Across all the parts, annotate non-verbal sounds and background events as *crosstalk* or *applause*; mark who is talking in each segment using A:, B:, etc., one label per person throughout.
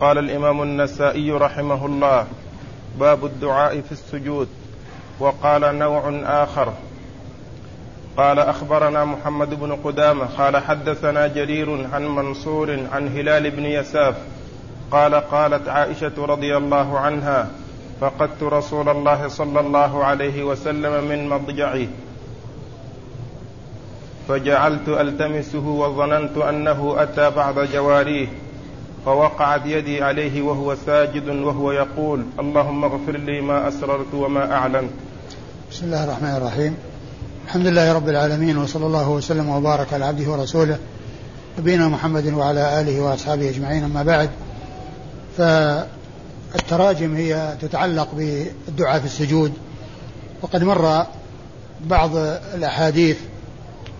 A: قال الإمام النسائي رحمه الله باب الدعاء في السجود. وقال نوع آخر. قال أخبرنا محمد بن قدامة قال حدثنا جرير عن منصور عن هلال بن يساف قال قالت عائشة رضي الله عنها فقدت رسول الله صلى الله عليه وسلم من مضجعي. فجعلت ألتمسه وظننت أنه أتى بعض جواريه. فوقعت يدي عليه وهو ساجد وهو يقول اللهم اغفر لي ما أسررت وما أعلنت.
B: بسم الله الرحمن الرحيم. الحمد لله رب العالمين وصلى الله وسلم وبارك على عبده ورسوله نبينا محمد وعلى آله وأصحابه أجمعين. أما بعد فالتراجم هي تتعلق بالدعاء في السجود. وقد مر بعض الأحاديث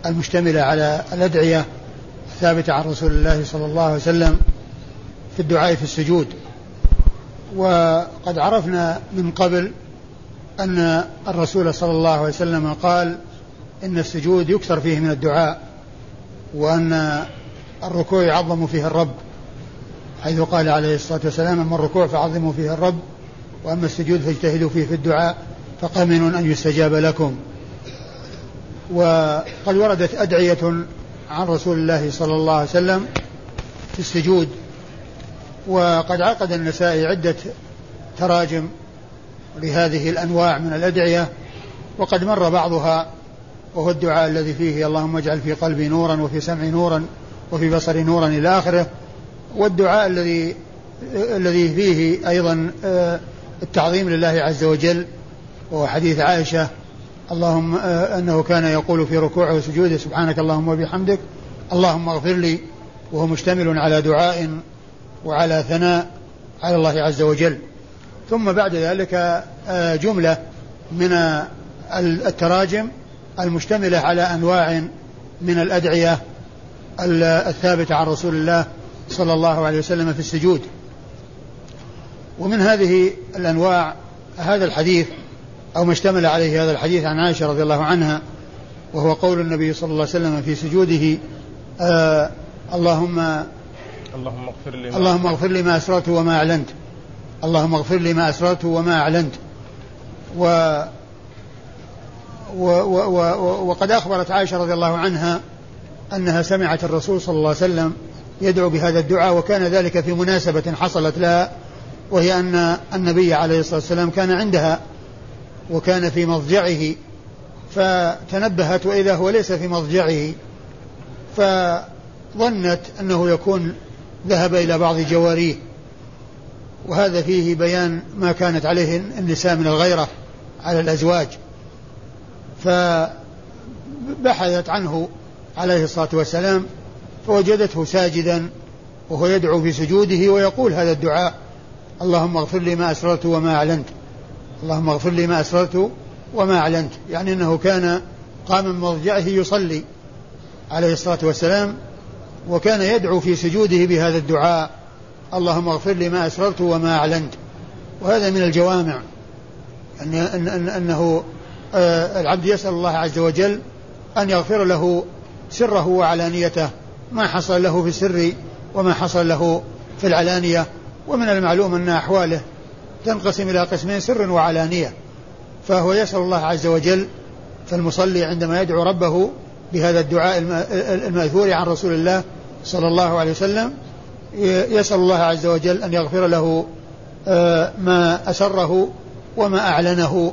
B: المشتملة على الأدعية الثابتة عن رسول الله صلى الله عليه وسلم في الدعاء في السجود. وقد عرفنا من قبل أن الرسول صلى الله عليه وسلم قال إن السجود يكثر فيه من الدعاء وأن الركوع يعظم فيه الرب. حيث قال عليه الصلاة والسلام أما الركوع فعظموا فيه الرب وأما السجود فاجتهدوا فيه في الدعاء فقمن أن يستجاب لكم. وقد وردت أدعية عن رسول الله صلى الله عليه وسلم في السجود وقد عقد النسائي عدة تراجم لهذه الأنواع من الأدعية وقد مر بعضها وهو الدعاء الذي فيه اللهم اجعل في قلبي نورا وفي سمعي نورا وفي بصري نورا إلى آخره. والدعاء الذي الذي فيه أيضا آه، التعظيم لله عز وجل وهو حديث عائشة اللهم آه، أنه كان يقول في ركوعه وسجوده سبحانك اللهم وبحمدك اللهم اغفر لي وهو مشتمل على دعاء وعلى ثناء على الله عز وجل. ثم بعد ذلك آه، جملة من التراجم المشتملة على أنواع من الأدعية الثابتة عن رسول الله صلى الله عليه وسلم في السجود. ومن هذه الأنواع هذا الحديث أو ما اشتمل عليه هذا الحديث عن عائشة رضي الله عنها وهو قول النبي صلى الله عليه وسلم في سجوده آه اللهم
A: اللهم اغفر لي
B: اللهم اغفر لي ما أسررت وما أعلنت. اللهم اغفر لي ما أسررت وما أعلنت. و و و و وقد أخبرت عائشة رضي الله عنها أنها سمعت الرسول صلى الله عليه وسلم يدعو بهذا الدعاء وكان ذلك في مناسبة حصلت لها وهي أن النبي عليه الصلاة والسلام كان عندها وكان في مضجعه فتنبهت وإذا هو ليس في مضجعه فظنت أنه يكون ذهب إلى بعض جواريه. وهذا فيه بيان ما كانت عليه النساء من الغيرة على الأزواج. فبحثت عنه عليه الصلاة والسلام فوجدته ساجدا وهو يدعو في سجوده ويقول هذا الدعاء اللهم اغفر لي ما أسررت وما أعلنت. اللهم اغفر لي ما أسررت وما أعلنت. يعني أنه كان قام من مضجعه يصلي عليه الصلاة والسلام وكان يدعو في سجوده بهذا الدعاء. اللهم اغفر لي ما أسررت وما أعلنت. وهذا من الجوامع. أن أن أن أنه آه، العبد يسأل الله عز وجل أن يغفر له سره وعلانيته. ما حصل له في السر وما حصل له في العلانية. ومن المعلوم أن أحواله تنقسم إلى قسمين سر وعلانية. فهو يسأل الله عز وجل فالمصلي عندما يدعو ربه بهذا الدعاء المأثور عن رسول الله صلى الله عليه وسلم. يسأل الله عز وجل أن يغفر له آه، ما أسره وما أعلنه.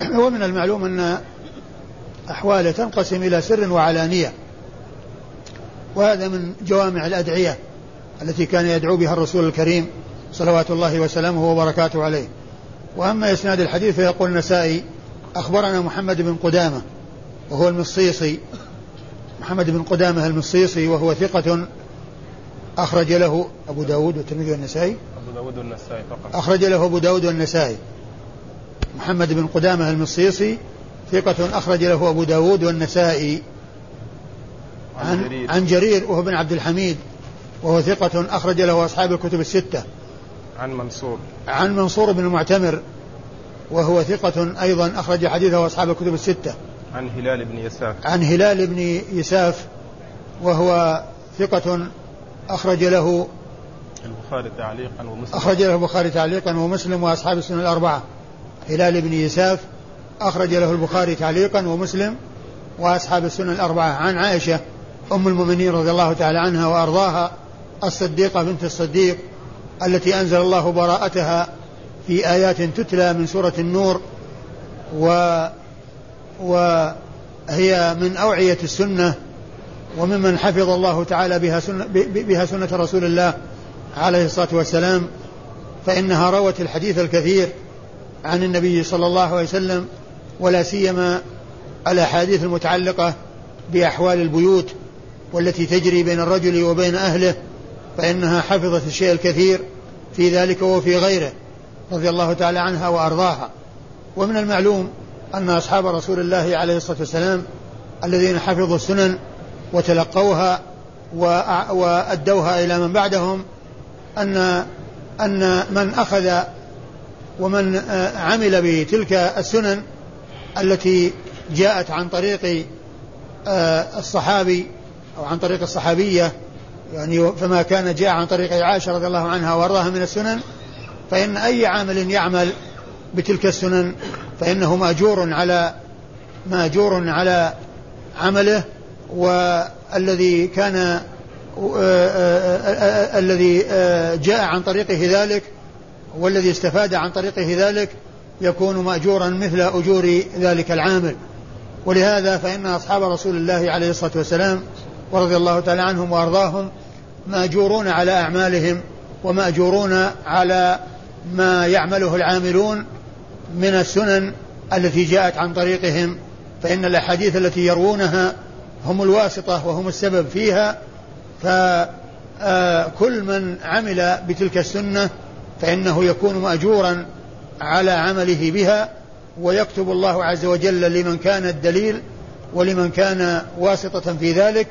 B: *clears throat* ومن المعلوم أن أحواله تنقسم إلى سر وعلانية. وهذا من جوامع الأدعية التي كان يدعو بها الرسول الكريم صلوات الله وسلامه وبركاته عليه. وأما إسناد الحديث فيقول النسائي أخبرنا محمد بن قدامة وهو المصيصي محمد بن قدامة المصيصي وهو ثقة أخرج له أبو داود والترمذي والنسائي.
A: أبو داود والنسائي فقط.
B: أخرج له أبو داود والنسائي. محمد بن قدامة المصيصي ثقة أخرج له أبو داود والنسائي. عن, عن جرير, عن جرير وهو بن عبد الحميد وهو ثقة أخرج له أصحاب الكتب الستة.
A: عن منصور.
B: عن منصور بن المعتمر وهو ثقة أيضا أخرج حديثه أصحاب الكتب الستة.
A: عن هلال بن يساف.
B: عن هلال بن يساف وهو ثقة أخرج له
A: البخاري تعليقا ومسلم.
B: أخرج له البخاري تعليقا ومسلم وأصحاب السنن الأربعة. هلال بن يساف أخرج له البخاري تعليقا ومسلم وأصحاب السنن الأربعة. عن عائشة أم المؤمنين رضي الله تعالى عنها وأرضاها الصديقة بنت الصديق التي أنزل الله براءتها في آيات تتلى من سورة النور و وهي من أوعية السنة وممن حفظ الله تعالى بها سنة, بها سنة رسول الله عليه الصلاة والسلام فإنها روت الحديث الكثير عن النبي صلى الله عليه وسلم ولا سيما الأحاديث المتعلقة بأحوال البيوت والتي تجري بين الرجل وبين أهله فإنها حفظت الشيء الكثير في ذلك وفي غيره رضي الله تعالى عنها وأرضاها. ومن المعلوم أن أصحاب رسول الله عليه الصلاة والسلام الذين حفظوا السنن وتلقوها وأدوها إلى من بعدهم أن أن من أخذ ومن عمل بتلك السنن التي جاءت عن طريق الصحابي أو عن طريق الصحابية يعني فما كان جاء عن طريق عائشة رضي الله عنها وأرضاها من السنن فإن أي عامل يعمل بتلك السنن فإنه مأجور على مأجور على عمله والذي كان الذي جاء عن طريقه ذلك والذي استفاد عن طريقه ذلك يكون مأجورا مثل أجور ذلك العامل. ولهذا فإن أصحاب رسول الله عليه الصلاة والسلام ورضي الله تعالى عنهم وأرضاهم مأجورون على أعمالهم ومأجورون على ما يعمله العاملون من السنن التي جاءت عن طريقهم فإن الأحاديث التي يروونها هم الواسطة وهم السبب فيها فكل من عمل بتلك السنة فإنه يكون مأجورا على عمله بها ويكتب الله عز وجل لمن كان الدليل ولمن كان واسطة في ذلك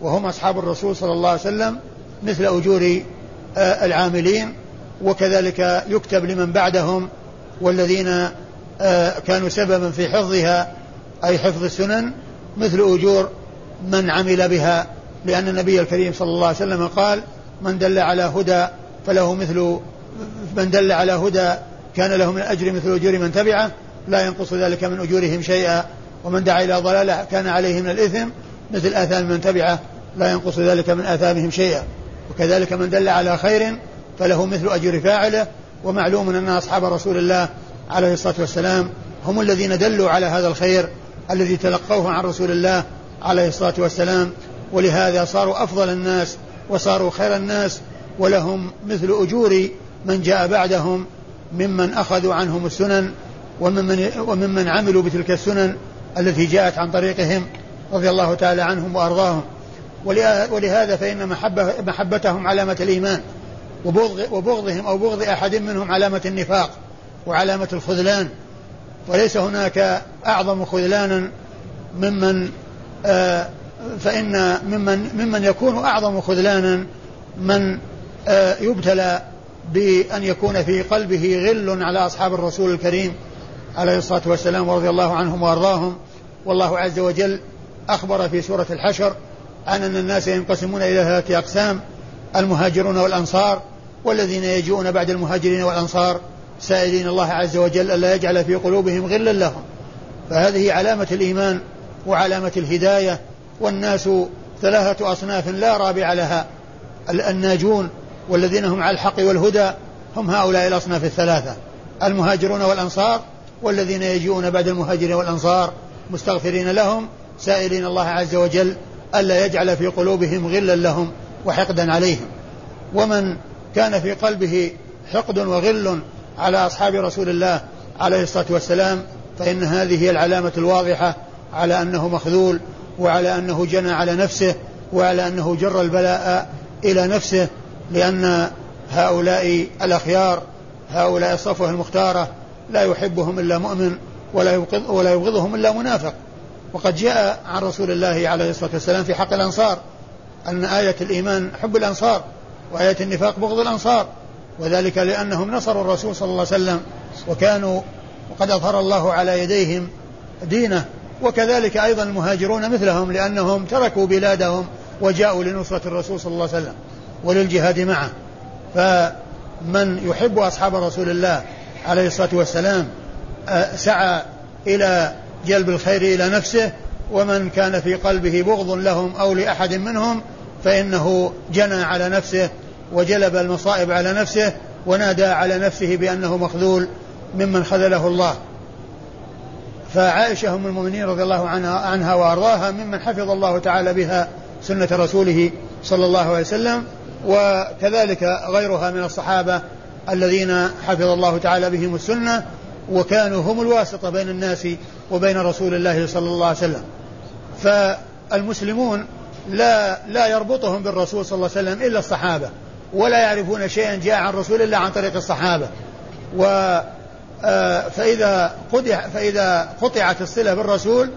B: وهم أصحاب الرسول صلى الله عليه وسلم مثل أجور آه، العاملين وكذلك يكتب لمن بعدهم والذين آه، كانوا سببا في حفظها أي حفظ السنن مثل أجور من عمل بها لأن النبي الكريم صلى الله عليه وسلم قال من دل على هدى فله مثل من دل على هدى كان له من الأجر مثل أجور من تبعه لا ينقص ذلك من أجورهم شيئا ومن دعا إلى ضلالة كان عليه من الإثم مثل آثام من تبعه لا ينقص ذلك من آثامهم شيئا. وكذلك من دل على خير فله مثل أجر فاعله ومعلوم أن أصحاب رسول الله عليه الصلاة والسلام هم الذين دلوا على هذا الخير الذي تلقوه عن رسول الله عليه الصلاة والسلام. ولهذا صاروا أفضل الناس وصاروا خير الناس ولهم مثل أجور من جاء بعدهم ممن أخذوا عنهم السنن وممن, وممن عملوا بتلك السنن التي جاءت عن طريقهم رضي الله تعالى عنهم وأرضاهم. ولهذا فإن محبة محبتهم علامة الإيمان. وبغض وبغضهم أو بغض أحد منهم علامة النفاق وعلامة الخذلان. وليس هناك أعظم خذلانا ممن آه فإن ممن ممن يكون أعظم خذلانا من آه يبتلى بأن يكون في قلبه غل على أصحاب الرسول الكريم عليه الصلاة والسلام ورضي الله عنهم وأرضاهم. والله عز وجل أخبر في سورة الحشر عن أن الناس ينقسمون إلى ثلاثة أقسام المهاجرون والأنصار والذين يجيئون بعد المهاجرين والأنصار سائلين الله عز وجل ألا يجعل في قلوبهم غلا لهم. فهذه علامة الإيمان وعلامة الهداية والناس ثلاثة أصناف لا رابع لها. الناجون والذين هم على الحق والهدى هم هؤلاء الأصناف الثلاثة. المهاجرون والأنصار والذين يجيئون بعد المهاجرين والأنصار مستغفرين لهم سائلين الله عز وجل ألا يجعل في قلوبهم غلا لهم وحقدا عليهم. ومن كان في قلبه حقد وغل على أصحاب رسول الله عليه الصلاة والسلام فإن هذه هي العلامة الواضحة على أنه مخذول وعلى أنه جنى على نفسه وعلى أنه جر البلاء إلى نفسه لأن هؤلاء الأخيار هؤلاء الصفوة المختارة لا يحبهم إلا مؤمن ولا ولا يبغضهم إلا منافق. وقد جاء عن رسول الله عليه الصلاة والسلام في حق الأنصار أن آية الإيمان حب الأنصار. وآية النفاق بغض الأنصار وذلك لأنهم نصروا الرسول صلى الله عليه وسلم وكانوا وقد أظهر الله على يديهم دينه وكذلك أيضا المهاجرون مثلهم لأنهم تركوا بلادهم وجاءوا لنصرة الرسول صلى الله عليه وسلم وللجهاد معه. فمن يحب أصحاب رسول الله عليه الصلاة والسلام آه، سعى إلى جلب الخير إلى نفسه ومن كان في قلبه بغض لهم أو لأحد منهم فإنه جنى على نفسه وجلب المصائب على نفسه ونادى على نفسه بأنه مخذول ممن خذله الله. فعائشة أم المؤمنين رضي الله عنها, وأرضاها ممن حفظ الله تعالى بها سنة رسوله صلى الله عليه وسلم وكذلك غيرها من الصحابة الذين حفظ الله تعالى بهم السنة وكانوا هم الواسطة بين الناس وبين رسول الله صلى الله عليه وسلم. فالمسلمون لا لا يربطهم بالرسول صلى الله عليه وسلم إلا الصحابة ولا يعرفون شيئا جاء عن رسول الله عن طريق الصحابة. و آه، فإذا قطع فإذا قطعت الصلة بالرسول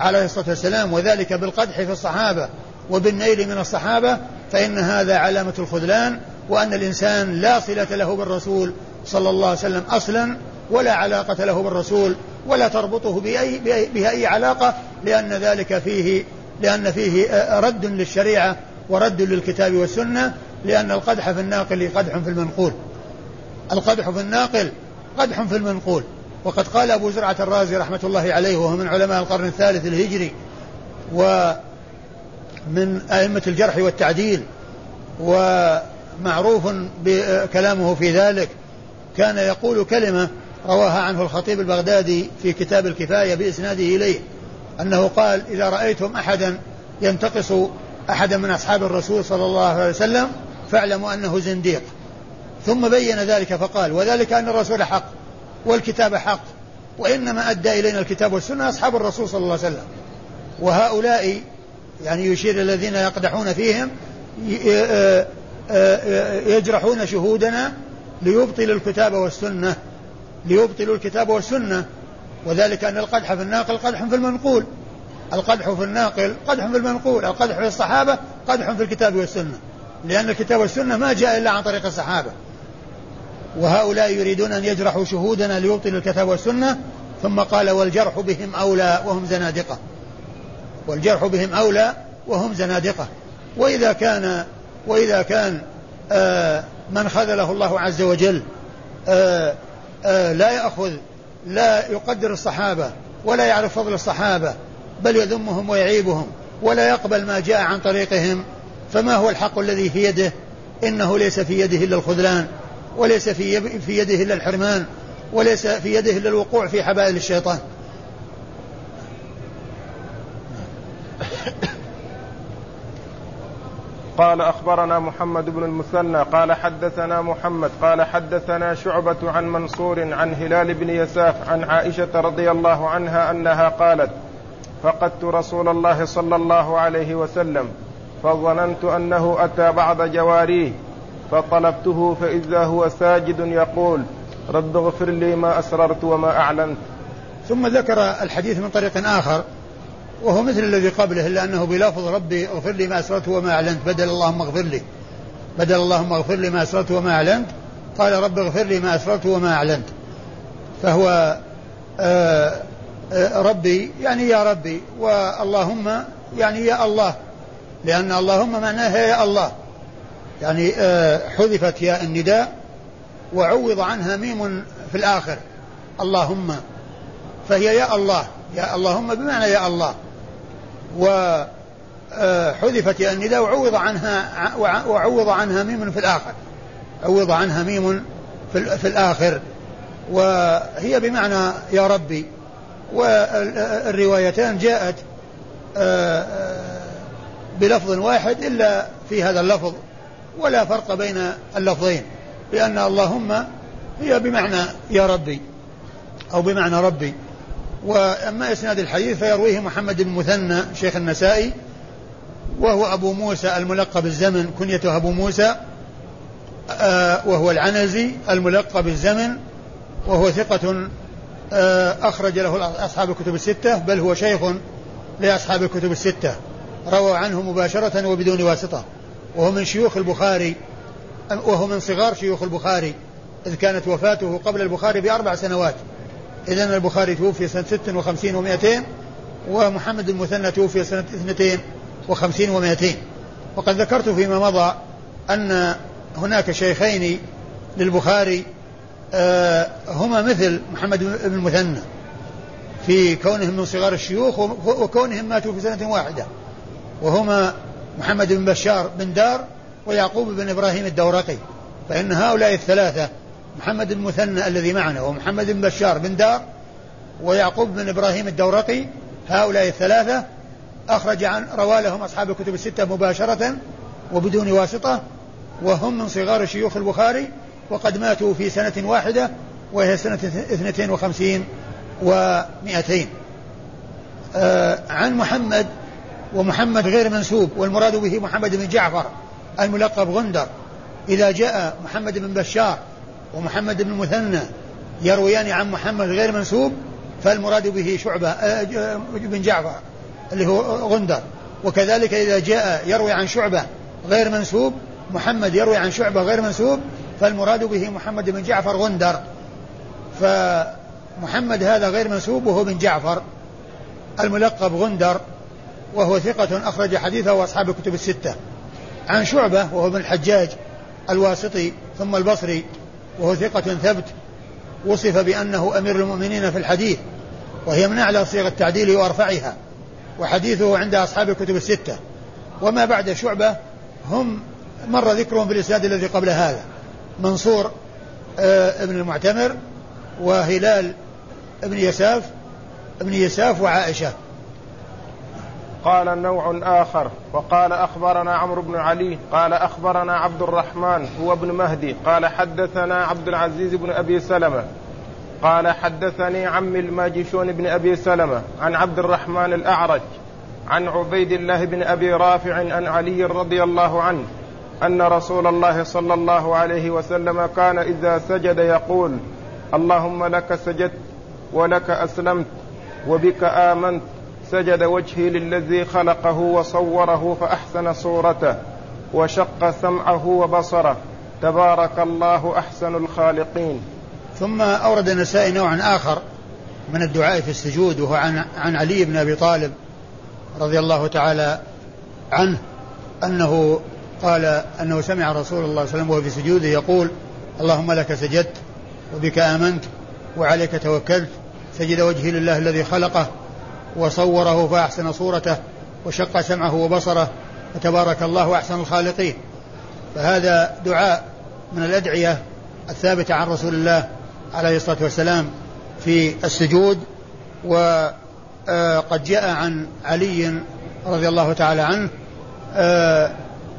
B: عليه الصلاة والسلام وذلك بالقدح في الصحابة وبالنيل من الصحابة فإن هذا علامة الخذلان وأن الإنسان لا صلة له بالرسول صلى الله عليه وسلم أصلا ولا علاقة له بالرسول ولا تربطه بأي, بها أي علاقة لأن ذلك فيه لأن فيه آه، رد للشريعة ورد للكتاب والسنة لأن القدح في الناقل قدح في المنقول. القدح في الناقل قدح في المنقول. وقد قال أبو زرعة الرازي رحمة الله عليه وهو من علماء القرن الثالث الهجري ومن أئمة الجرح والتعديل ومعروف بكلامه في ذلك. كان يقول كلمة رواها عنه الخطيب البغدادي في كتاب الكفاية بإسناده إليه. أنه قال إذا رأيتم أحدا ينتقص أحدا من أصحاب الرسول صلى الله عليه وسلم فاعلموا أنه زنديق. ثم بين ذلك فقال وذلك أن الرسول حق والكتاب حق وإنما أدى إلينا الكتاب والسنة أصحاب الرسول صلى الله عليه وسلم. وهؤلاء يعني يشير الذين يقدحون فيهم يجرحون شهودنا ليبطلوا الكتاب والسنة ليبطلوا الكتاب والسنة. وذلك أن القدح في الناقل قدح في المنقول. القدح في الناقل قدح في المنقول القدح في الصحابة قدح في الكتاب والسنة. لأن الكتاب والسنة ما جاء إلا عن طريق الصحابة. وهؤلاء يريدون أن يجرحوا شهودنا ليبطلوا الكتاب والسنة ثم قال والجرح بهم أولى وهم زنادقة. والجرح بهم أولى وهم زنادقة. وإذا كان وإذا كان آه من خذله الله عز وجل آه آه لا يأخذ لا يقدر الصحابة ولا يعرف فضل الصحابة بل يذمهم ويعيبهم ولا يقبل ما جاء عن طريقهم. فما هو الحق الذي في يده؟ إنه ليس في يده إلا الخذلان وليس في يده إلا الحرمان وليس في يده إلا الوقوع في حبائل الشيطان.
A: قال أخبرنا محمد بن المثنى قال حدثنا محمد قال حدثنا شعبة عن منصور عن هلال بن يساف عن عائشة رضي الله عنها أنها قالت فقدت رسول الله صلى الله عليه وسلم فظننت أنه أتى بعض جواريه فطلبته فإذا هو ساجد يقول رب اغفر لي ما أسررت وما أعلنت.
B: ثم ذكر الحديث من طريق آخر وهو مثل الذي قبله إلا أنه بلفظ ربي اغفر لي ما أسررت وما أعلنت. بدل اللهم اغفر لي. بدل اللهم اغفر لي ما أسررت وما أعلنت قال رب اغفر لي ما أسررت وما أعلنت. فهو آآ آه، آآ آه، ربي يعني يا ربي واللهم يعني يا الله. لأن اللهم معناها يا الله. يعني آه، حذفت ياء النداء وعوض عنها ميم في الآخر. اللهم فهي يا الله. يا اللهم بمعنى يا الله. وحذفت ياء النداء وعوض عنها وعوض عنها ميم في الآخر. عوض عنها ميم في الآخر. وهي بمعنى يا ربي. والروايتان جاءت آه، آه، بلفظ واحد إلا في هذا اللفظ. ولا فرق بين اللفظين. لأن اللهم هي بمعنى يا ربي. أو بمعنى ربي. وأما إسناد الحديث فيرويه محمد بن مثنى شيخ النسائي وهو أبو موسى الملقب الزمن كنيته أبو موسى آه وهو العنزي الملقب الزمن وهو ثقة آه أخرج له أصحاب الكتب الستة بل هو شيخ لأصحاب الكتب الستة. روى عنه مباشرة وبدون واسطة. وهو من شيوخ البخاري وهو من صغار شيوخ البخاري إذ كانت وفاته قبل البخاري بأربع سنوات. إذن البخاري توفي سنة ست وخمسين ومائتين ومحمد المثنى توفي سنة اثنتين وخمسين ومائتين. وقد ذكرت فيما مضى أن هناك شيخين للبخاري آه، هما مثل محمد بن المثنى في كونهم من صغار الشيوخ وكونهم ماتوا في سنة واحدة. وهما محمد بن بشار بن دار ويعقوب بن إبراهيم الدورقي. فإن هؤلاء الثلاثة محمد المثنى الذي معنا ومحمد بن بشار بن دار ويعقوب بن إبراهيم الدورقي هؤلاء الثلاثة أخرج عن روى لهم أصحاب الكتب الستة مباشرة وبدون واسطة وهم من صغار شيوخ البخاري وقد ماتوا في سنة واحدة وهي سنة 52 و200 آه عن محمد ومحمد غير منسوب والمراد به محمد بن جعفر الملقب غندر. إذا جاء محمد بن بشار ومحمد بن مثنى يرويان عن محمد غير منسوب فالمراد به شعبة آه بن جعفر اللي هو غندر. وكذلك إذا جاء يروي عن شعبة غير منسوب محمد يروي عن شعبة غير منسوب فالمراد به محمد بن جعفر غندر. فمحمد هذا غير منسوب وهو بن جعفر الملقب غندر وهو ثقة أخرج حديثه وأصحاب الكتب الستة. عن شعبة وهو ابن الحجاج الواسطي ثم البصري وهو ثقة ثبت وصف بأنه أمير المؤمنين في الحديث وهي من أعلى صيغ التعديل وأرفعها وحديثه عند أصحاب الكتب الستة. وما بعد شعبة هم مر ذكرهم في الإسناد الذي قبل هذا. منصور آه ابن المعتمر وهلال ابن يساف ابن يساف وعائشة.
A: قال نوع آخر وقال أخبرنا عمرو بن علي قال أخبرنا عبد الرحمن هو ابن مهدي قال حدثنا عبد العزيز بن أبي سلمة قال حدثني عمي الماجشون بن أبي سلمة عن عبد الرحمن الأعرج عن عبيد الله بن أبي رافع عن علي رضي الله عنه أن رسول الله صلى الله عليه وسلم كان إذا سجد يقول اللهم لك سجدت ولك أسلمت وبك آمنت سجد وجهي للذي خلقه وصوره فأحسن صورته وشق سمعه وبصره. تبارك الله أحسن الخالقين.
B: ثم أورد النسائي نوعا آخر من الدعاء في السجود وهو عن, عن علي بن أبي طالب رضي الله تعالى عنه أنه قال أنه سمع رسول الله صلى الله عليه وسلم وهو في سجوده يقول اللهم لك سجدت وبك آمنت وعليك توكلت سجد وجهي لله الذي خلقه وصوره فأحسن صورته وشق سمعه وبصره فتبارك الله أحسن الخالقين. فهذا دعاء من الأدعية الثابتة عن رسول الله عليه الصلاة والسلام في السجود وقد جاء عن علي رضي الله تعالى عنه آه،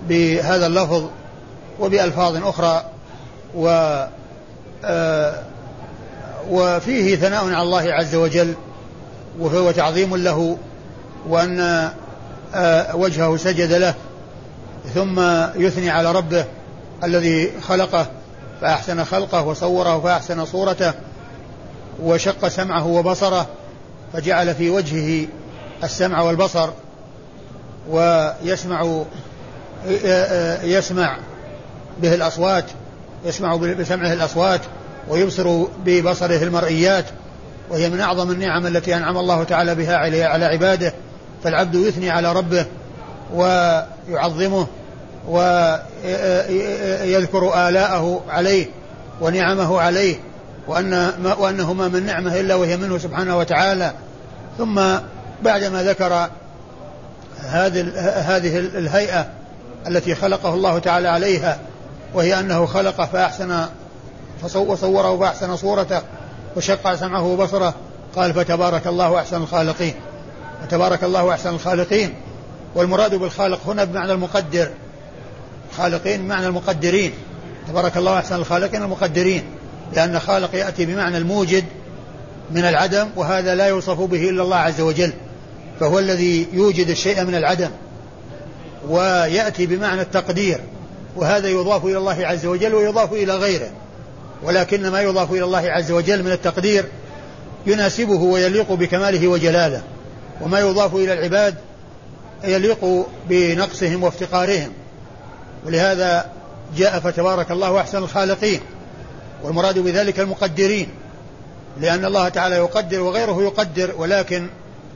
B: بهذا اللفظ وبألفاظ أخرى و آه، وفيه ثناء على الله عز وجل وهو تعظيم له وأن آه، وجهه سجد له ثم يثني على ربه الذي خلقه فأحسن خلقه وصوره فأحسن صورته وشق سمعه وبصره فجعل في وجهه السمع والبصر ويسمع يسمع به الأصوات يسمع بسمعه الأصوات ويبصر ببصره المرئيات وهي من أعظم النعم التي أنعم الله تعالى بها على عباده فالعبد يثني على ربه ويعظمه ويذكر آلاءه عليه ونعمه عليه وأن ما وأنه ما من نعمة إلا وهي منه سبحانه وتعالى. ثم بعدما ذكر هذه هذه الهيئة التي خلقه الله تعالى عليها وهي أنه خلق فأحسن وصوره فأحسن صورته وشق سمعه وبصره. قال فتبارك الله أحسن الخالقين. فتبارك الله أحسن الخالقين. والمراد بالخالق هنا بمعنى المقدر. خالقين بمعنى المقدرين. تبارك الله أحسن الخالقين المقدرين لأن خالق يأتي بمعنى الموجد من العدم وهذا لا يوصف به إلا الله عز وجل. فهو الذي يوجد الشيء من العدم ويأتي بمعنى التقدير. وهذا يضاف إلى الله عز وجل ويضاف إلى غيره. ولكن ما يضاف إلى الله عز وجل من التقدير يناسبه ويليق بكماله وجلاله. وما يضاف إلى العباد يليق بنقصهم وافتقارهم. ولهذا جاء فتبارك الله أحسن الخالقين. والمراد بذلك المقدرين. لأن الله تعالى يقدر وغيره يقدر ولكن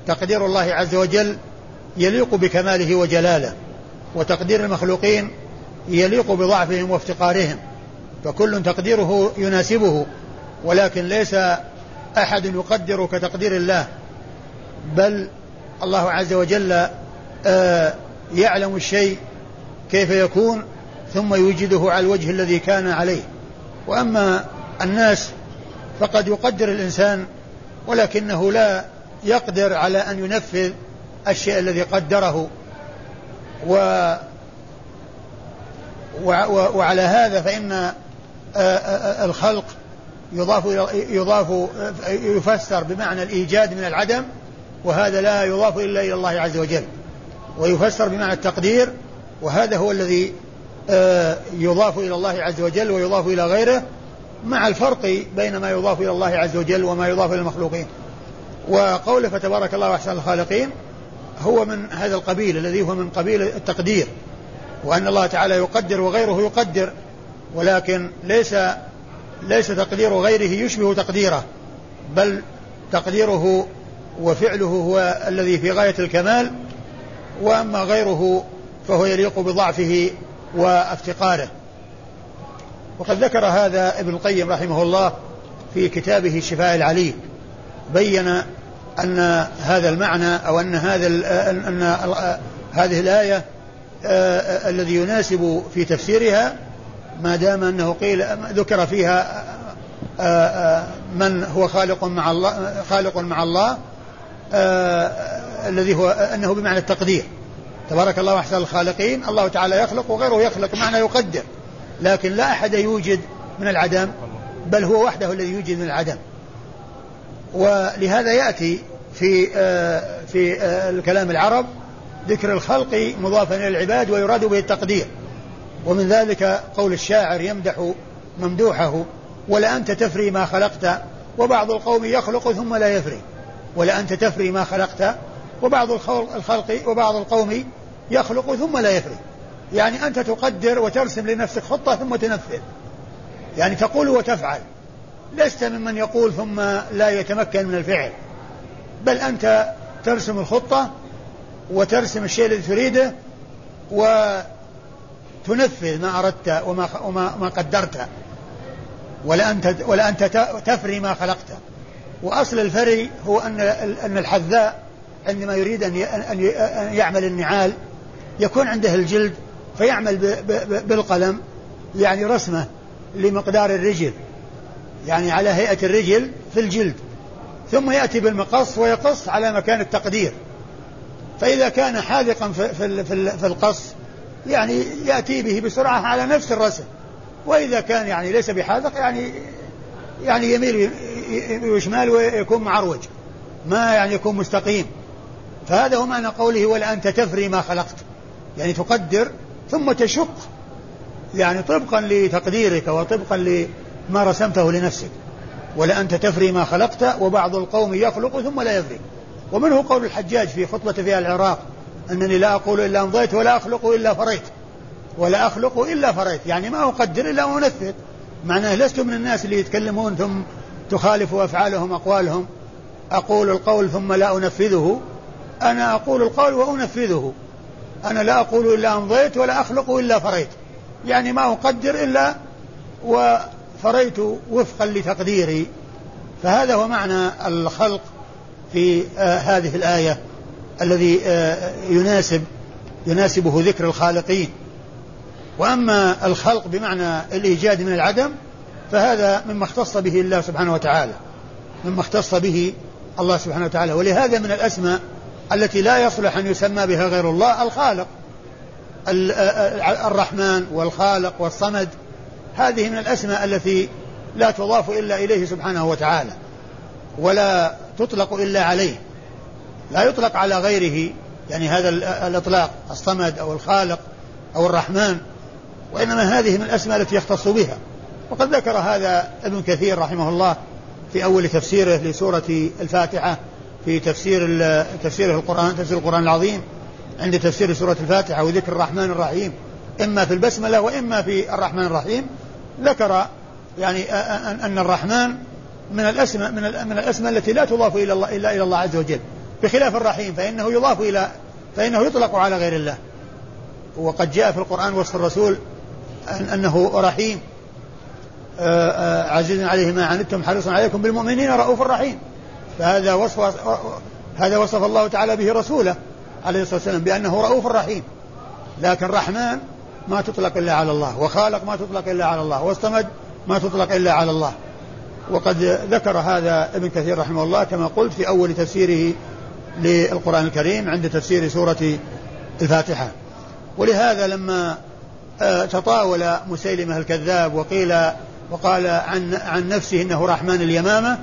B: تقدير الله عز وجل يليق بكماله وجلاله. وتقدير المخلوقين يليق بضعفهم وافتقارهم. فكل تقديره يناسبه ولكن ليس أحد يقدر كتقدير الله بل الله عز وجل آه، يعلم الشيء كيف يكون ثم يوجده على الوجه الذي كان عليه. وأما الناس فقد يقدر الإنسان ولكنه لا يقدر على أن ينفذ الشيء الذي قدره. و وعلى هذا فإن الخلق يضاف يضاف يفسر بمعنى الإيجاد من العدم وهذا لا يضاف إلا إلى الله عز وجل ويفسر بمعنى التقدير وهذا هو الذي آه، يضاف إلى الله عز وجل ويضاف إلى غيره مع الفرق بين ما يضاف إلى الله عز وجل وما يضاف إلى المخلوقين. وقوله فتبارك الله أحسن الخالقين هو من هذا القبيل الذي هو من قبيل التقدير وأن الله تعالى يقدر وغيره يقدر. ولكن ليس ليس تقدير غيره يشبه تقديره بل تقديره وفعله هو الذي في غاية الكمال وأما غيره فهو يليق بضعفه وافتقاره. وقد ذكر هذا ابن القيم رحمه الله في كتابه شفاء العليل بين أن هذا المعنى أو أن هذا أن هذه الآية آه، الذي يناسب في تفسيرها ما دام أنه قيل ذكر فيها آه، آه، من هو خالق مع الله خالق مع الله الذي هو أنه بمعنى التقدير. تبارك الله أحسن الخالقين الله تعالى يخلق وغيره يخلق معنى يقدر. لكن لا أحد يوجد من العدم بل هو وحده الذي يوجد من العدم. ولهذا يأتي في في الكلام العرب ذكر الخلق مضافا إلى العباد ويراد به التقدير. ومن ذلك قول الشاعر يمدح ممدوحه ولأنت تفري ما خلقت وبعض القوم يخلق ثم لا يفري. ولأنت تفري ما خلقت وبعض الخلق وبعض القوم يخلق ثم لا يفري. يعني أنت تقدر وترسم لنفسك خطة ثم تنفذ. يعني تقول وتفعل. لست ممن يقول ثم لا يتمكن من الفعل. بل أنت ترسم الخطة وترسم الشيء الذي تريده وتنفذ ما أردت وما وما ما قدرت ولا أنت ولا أنت تفري ما خلقت. وأصل الفري هو أن أن الحذاء عندما يريد أن أن يعمل النعال يكون عنده الجلد فيعمل بالقلم يعني رسمة لمقدار الرجل يعني على هيئة الرجل في الجلد. ثم يأتي بالمقص ويقص على مكان التقدير. فإذا كان حاذقا في القص يعني يأتي به بسرعة على نفس الرسم. وإذا كان يعني ليس بحاذق يعني يعني يميل ويشمال ويكون معروج. ما يعني يكون مستقيم. فهذا هو معنى قوله أنت تفري ما خلقت. يعني تقدر ثم تشق. يعني طبقا لتقديرك وطبقا لما رسمته لنفسك. ولا أنت تفري ما خلقت وبعض القوم يخلق ثم لا يفري. ومنه قول الحجاج في خطبة في العراق. أنني لا أقول إلا أمضيت ولا أخلق إلا فريت. ولا أخلق إلا فريت. يعني ما أقدر إلا أنفذ. معناه لست من الناس اللي يتكلمون ثم تخالف أفعالهم أقوالهم. أقول القول ثم لا أنفذه. أنا أقول القول وأنفذه. أنا لا أقول إلا أمضيت ولا أخلق إلا فريت. يعني ما أقدر إلا وفريت وفقا لتقديري. فهذا هو معنى الخلق في آه هذه الآية. الذي آه يناسب يناسبه ذكر الخالقين. وأما الخلق بمعنى الإيجاد من العدم فهذا مما اختص به الله سبحانه وتعالى مما اختص به الله سبحانه وتعالى. ولهذا من الأسماء التي لا يصلح أن يسمى بها غير الله الخالق. الرحمن والخالق والصمد. هذه من الأسماء التي لا تضاف إلا إليه سبحانه وتعالى ولا تطلق إلا عليه. لا يطلق على غيره يعني هذا الإطلاق الصمد أو الخالق أو الرحمن وإنما هذه من الأسماء التي يختص بها. وقد ذكر هذا ابن كثير رحمه الله في أول تفسيره لسورة الفاتحة في تفسير تفسيره القرآن تفسير القرآن العظيم عند تفسير سورة الفاتحة وذكر الرحمن الرحيم. إما في البسملة وإما في الرحمن الرحيم. ذكر يعني أن الرحمن من الأسماء من, الأسماء التي لا تضاف إلى الله إلا إلى الله عز وجل. بخلاف الرحيم فإنه يضاف إلى فإنه يطلق على غير الله. وقد جاء في القرآن وصف الرسول أنه رحيم. آه، آه، عزيز عليه ما عنتم حريص عليكم بالمؤمنين رؤوف رحيم. فهذا وصف هذا وصف الله تعالى به رسوله عليه الصلاة والسلام بأنه رؤوف رحيم. لكن رحمن ما تطلق إلا على الله وخالق ما تطلق إلا على الله واصطمد ما تطلق إلا على الله. وقد ذكر هذا ابن كثير رحمه الله كما قلت في أول تفسيره للقرآن الكريم عند تفسير سورة الفاتحة. ولهذا لما آه، تطاول مسيلمة الكذاب وقيل وقال عن عن نفسه إنه رحمن اليمامة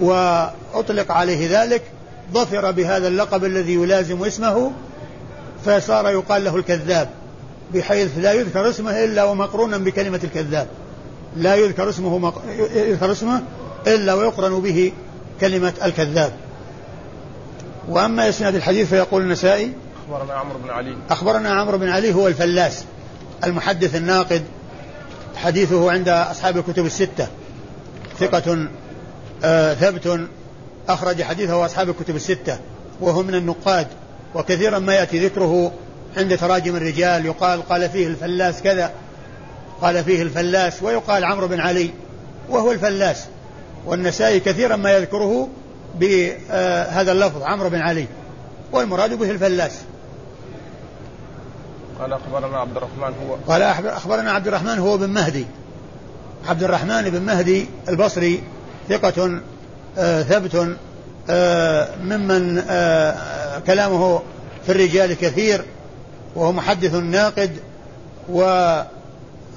B: وأطلق عليه ذلك ظفر بهذا اللقب الذي يلازم اسمه فصار يقال له الكذاب بحيث لا يذكر اسمه إلا ومقرونا بكلمة الكذاب. لا يذكر اسمه مق... يذكر اسمه إلا ويقرن به كلمة الكذاب. وأما إسناد الحديث فيقول النسائي
A: أخبرنا عمرو بن علي.
B: أخبرنا عمرو بن علي هو الفلاس المحدث الناقد حديثه عند أصحاب الكتب الستة. ثقة آه ثبت أخرج حديثه أصحاب الكتب الستة وهو من النقاد وكثيرا ما يأتي ذكره عند تراجم الرجال يقال قال فيه الفلاس كذا قال فيه الفلاس ويقال عمرو بن علي وهو الفلاس. والنسائي كثيرا ما يذكره بهذا اللفظ عمرو بن علي. والمراد به الفلاس
A: قال أخبرنا عبد الرحمن هو.
B: قال أخبرنا عبد الرحمن هو بن مهدي. عبد الرحمن بن مهدي البصري ثقة آه ثبت آه ممن آه كلامه في الرجال كثير وهو محدث ناقد و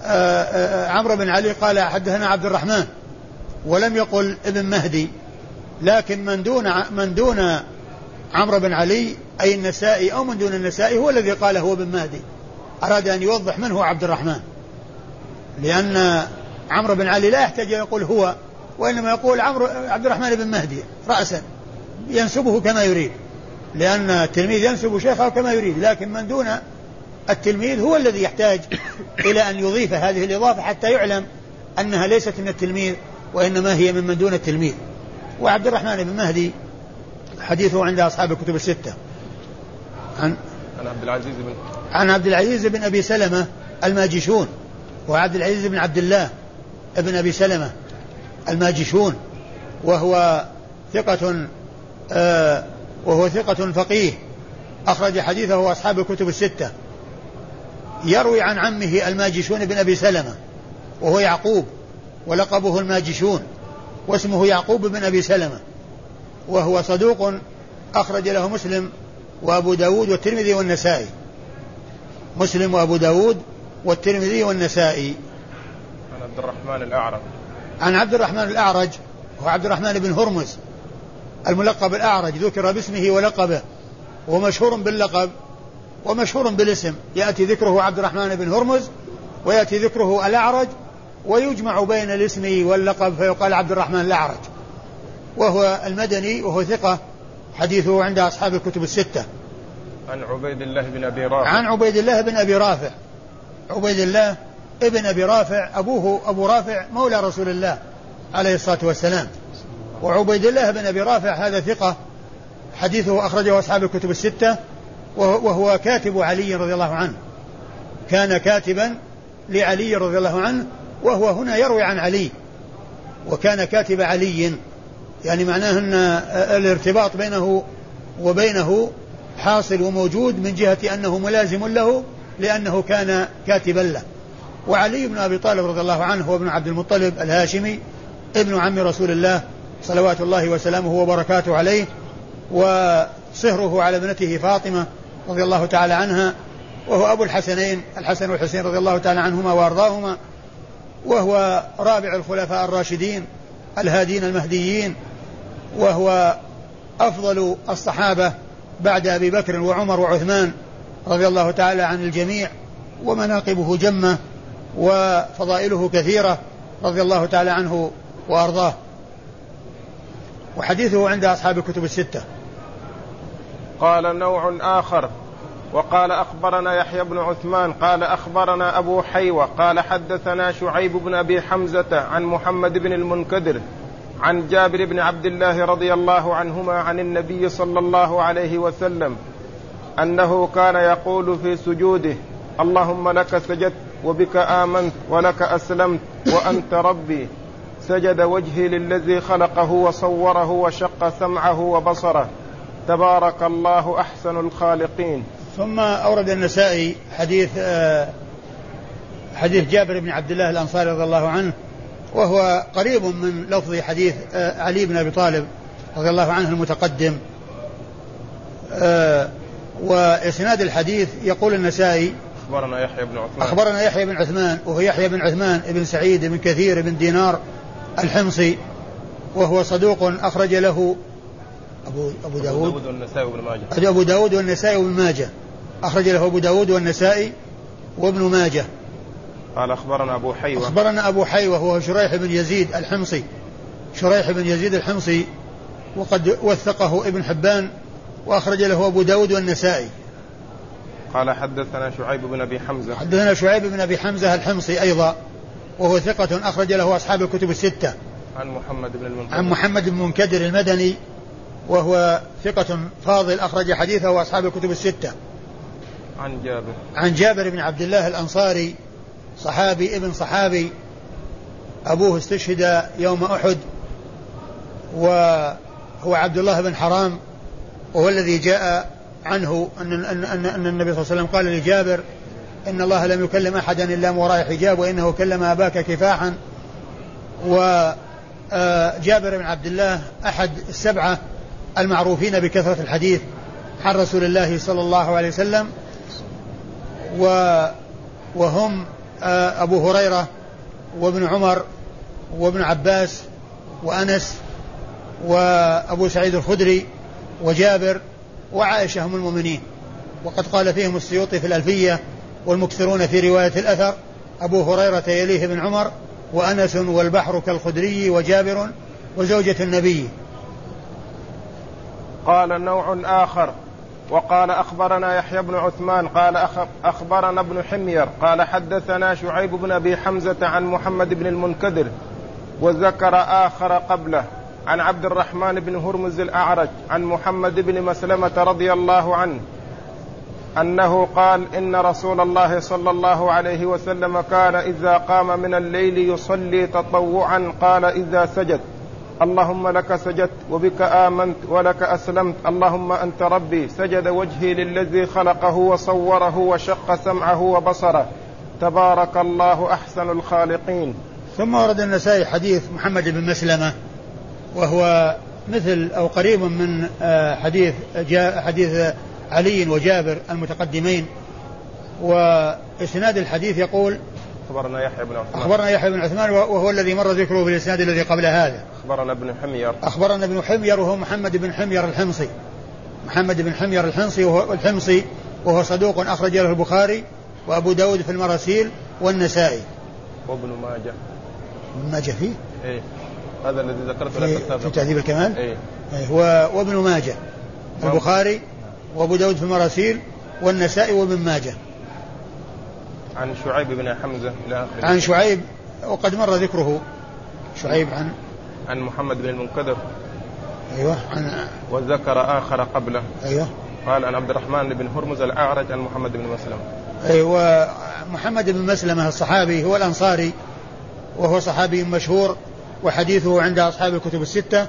B: آه، آه، عمرو بن علي قال حدثنا عبد الرحمن ولم يقل ابن مهدي. لكن من دون من دون عمرو بن علي أي النسائي أو من دون النسائي هو الذي قال هو ابن مهدي. أراد أن يوضح من هو عبد الرحمن. لأن عمرو بن علي لا يحتاج يقول هو وإنما يقول عمرو عبد الرحمن بن مهدي رأسا. ينسبه كما يريد. لأن التلميذ ينسب شيخه كما يريد لكن من دون التلميذ هو الذي يحتاج إلى أن يضيف هذه الإضافة حتى يعلم أنها ليست من التلميذ وإنما هي ممن دون التلميذ. وعبد الرحمن بن مهدي حديثه عند أصحاب الكتب الستة.
A: عن عن عبد العزيز بن
B: عن عبد العزيز بن أبي سلمة الماجشون وعبد العزيز بن عبد الله بن أبي سلمة الماجشون وهو ثقة آه وهو ثقة فقيه أخرج حديثه أصحاب الكتب الستة. يروي عن عمه الماجشون بن أبي سلمة وهو يعقوب ولقبه الماجشون. واسمه يعقوب بن أبي سلمة وهو صدوق أخرج له مسلم وأبو داود والترمذي والنسائي. مسلم وأبو داود والترمذي والنسائي.
A: عن عبد الرحمن الأعرج.
B: عن عبد الرحمن الأعرج هو عبد الرحمن بن هرمز الملقب الأعرج ذكر باسمه ولقبه ومشهور باللقب ومشهور بالاسم. يأتي ذكره عبد الرحمن بن هرمز ويأتي ذكره الأعرج ويجمع بين الاسم واللقب فيقال عبد الرحمن الأعرج. وهو المدني وهو ثقة حديثه عند أصحاب الكتب الستة.
A: عن عبيد الله بن أبي رافع.
B: عن عبيد الله بن أبي رافع. عبيد الله ابن أبي رافع أبوه أبو رافع مولى رسول الله عليه الصلاة والسلام. وعبيد الله بن أبي رافع هذا ثقة حديثه أخرجه أصحاب الكتب الستة. وهو كاتب علي رضي الله عنه. كان كاتبا لعلي رضي الله عنه وهو هنا يروي عن علي. وكان كاتب علي. يعني معناه أن الارتباط بينه وبينه حاصل وموجود من جهة أنه ملازم له لأنه كان كاتبا له. وعلي بن أبي طالب رضي الله عنه هو ابن عبد المطلب الهاشمي ابن عم رسول الله صلوات الله وسلامه وبركاته عليه وصهره على ابنته فاطمة رضي الله تعالى عنها وهو أبو الحسنين الحسن والحسين رضي الله تعالى عنهما وأرضاهما وهو رابع الخلفاء الراشدين الهادين المهديين وهو أفضل الصحابة بعد أبي بكر وعمر وعثمان رضي الله تعالى عن الجميع ومناقبه جمة وفضائله كثيرة رضي الله تعالى عنه وأرضاه. وحديثه عند أصحاب الكتب الستة.
A: قال نوع آخر. وقال أخبرنا يحيى بن عثمان قال أخبرنا أبو حيوة قال حدثنا شعيب بن أبي حمزة عن محمد بن المنكدر عن جابر بن عبد الله رضي الله عنهما عن النبي صلى الله عليه وسلم أنه كان يقول في سجوده اللهم لك سجدت وبك آمنت ولك أسلمت وأنت ربي سجد وجهي للذي خلقه وصوره وشق سمعه وبصره تبارك الله أحسن الخالقين.
B: ثم أورد النسائي حديث آه، حديث جابر بن عبد الله الأنصاري رضي الله عنه وهو قريب من لفظ حديث آه، علي بن أبي طالب رضي الله عنه المتقدم. آه، وإسناد الحديث يقول النسائي
A: أخبرنا يحيى بن عثمان.
B: أخبرنا يحيى بن عثمان وهو يحيى بن عثمان بن سعيد بن كثير بن دينار الحمصي وهو صدوق أخرج له أبو أبو داود,
A: والنسائي وابن ماجه.
B: أبو داود والنسائي وابن ماجه. أخرج له أبو داود والنسائي وابن ماجه.
A: قال أخبرنا أبو حيوة.
B: أخبرنا أبو حيوة وهو شريح بن يزيد الحمصي. شريح بن يزيد الحمصي. وقد وثقه ابن حبان وأخرج له أبو داود والنسائي.
A: قال حدثنا شعيب بن أبي حمزة.
B: حدثنا شعيب بن أبي حمزة الحمصي أيضا وهو ثقة أخرج له أصحاب الكتب الستة.
A: عن محمد بن المنكدر
B: عن محمد بن المنكدر المدني وهو ثقة فاضل أخرج حديثه وأصحاب الكتب الستة.
A: عن جابر.
B: عن جابر بن عبد الله الأنصاري صحابي ابن صحابي أبوه استشهد يوم أحد وهو عبد الله بن حرام وهو الذي جاء عنه أن, أن, أن, أن النبي صلى الله عليه وسلم قال لجابر إن الله لم يكلم أحدا إلا من وراء حجاب وإنه كلم أباك كفاحا. وجابر بن عبد الله أحد السبعة المعروفين بكثرة الحديث عن رسول الله صلى الله عليه وسلم و وهم آه، أبو هريرة وابن عمر وابن عباس وأنس وأبو سعيد الخدري وجابر وعائشة هم المؤمنين. وقد قال فيهم السيوطي في الألفية والمكثرون في رواية الأثر أبو هريرة يليه بن عمر وأنس والبحر كالخدري وجابر وزوجة النبي.
A: قال نوع آخر. وقال أخبرنا يحيى بن عثمان قال أخبرنا ابن حمير قال حدثنا شعيب بن أبي حمزة عن محمد بن المنكدر وذكر آخر قبله عن عبد الرحمن بن هرمز الأعرج عن محمد بن مسلمة رضي الله عنه أنه قال إن رسول الله صلى الله عليه وسلم كان إذا قام من الليل يصلي تطوعا قال إذا سجد. اللهم لك سجدت وبك آمنت ولك أسلمت. اللهم أنت ربي. سجد وجهي للذي خلقه وصوره وشق سمعه وبصره. تبارك الله أحسن الخالقين.
B: ثم ورد النسائي حديث محمد بن مسلمة وهو مثل أو قريب من آه، حديث حديث علي وجابر المتقدمين. وإسناد الحديث يقول
A: أخبرنا يحيى بن عثمان.
B: أخبرنا يحيى بن عثمان وهو الذي مر ذكره في الإسناد الذي قبل هذا.
A: أخبرنا ابن حمير.
B: أخبرنا ابن حمير وهو محمد بن حمير الحمصي. محمد بن حمير الحمصي وهو الحمصي وهو صدوق أخرج له البخاري وأبو داود في المراسيل والنسائي.
A: وابن ماجه.
B: ابن ماجه فيه؟
A: إيه. هذا الذي ذكرته لك
B: في, في تهذيب الكمال؟
A: إيه,
B: إيه وابن ماجه. البخاري وأبو داود في المراسيل والنسائي وابن ماجه.
A: عن شعيب بن حمزة إلى
B: آخره. عن شعيب وقد مر ذكره شعيب عن
A: عن محمد بن المنكدر
B: أيوه عن
A: وذكر آخر قبله.
B: أيوه.
A: قال عن عبد الرحمن بن هرمز الأعرج عن محمد بن مسلمة
B: أيوه محمد بن مسلمة الصحابي هو الأنصاري وهو صحابي مشهور وحديثه عند أصحاب الكتب الستة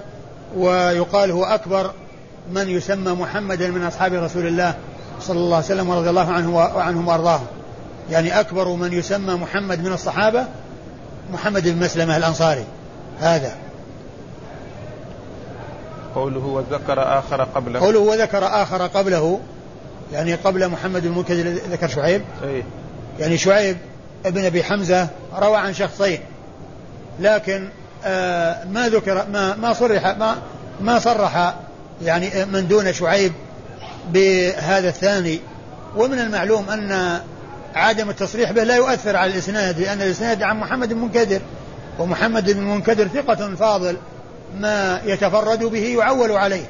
B: ويقال هو أكبر من يسمى محمدا من أصحاب رسول الله صلى الله عليه وسلم ورضي الله عنه وعنهم وأرضاهم. يعني أكبر من يسمى محمد من الصحابة محمد بن مسلمة الأنصاري. هذا.
A: قوله وذكر آخر قبله.
B: قوله وذكر آخر قبله يعني قبل محمد بن المنكدر ذكر شعيب.
A: أي
B: يعني شعيب ابن أبي حمزة روى عن شخصين. لكن آه ما ذكر ما ما صرح ما ما صرح يعني من دون شعيب بهذا الثاني. ومن المعلوم أن عدم التصريح به لا يؤثر على الإسناد لأن الإسناد عن محمد بن منكدر ومحمد بن منكدر ثقة فاضل ما يتفرد به يعول عليه.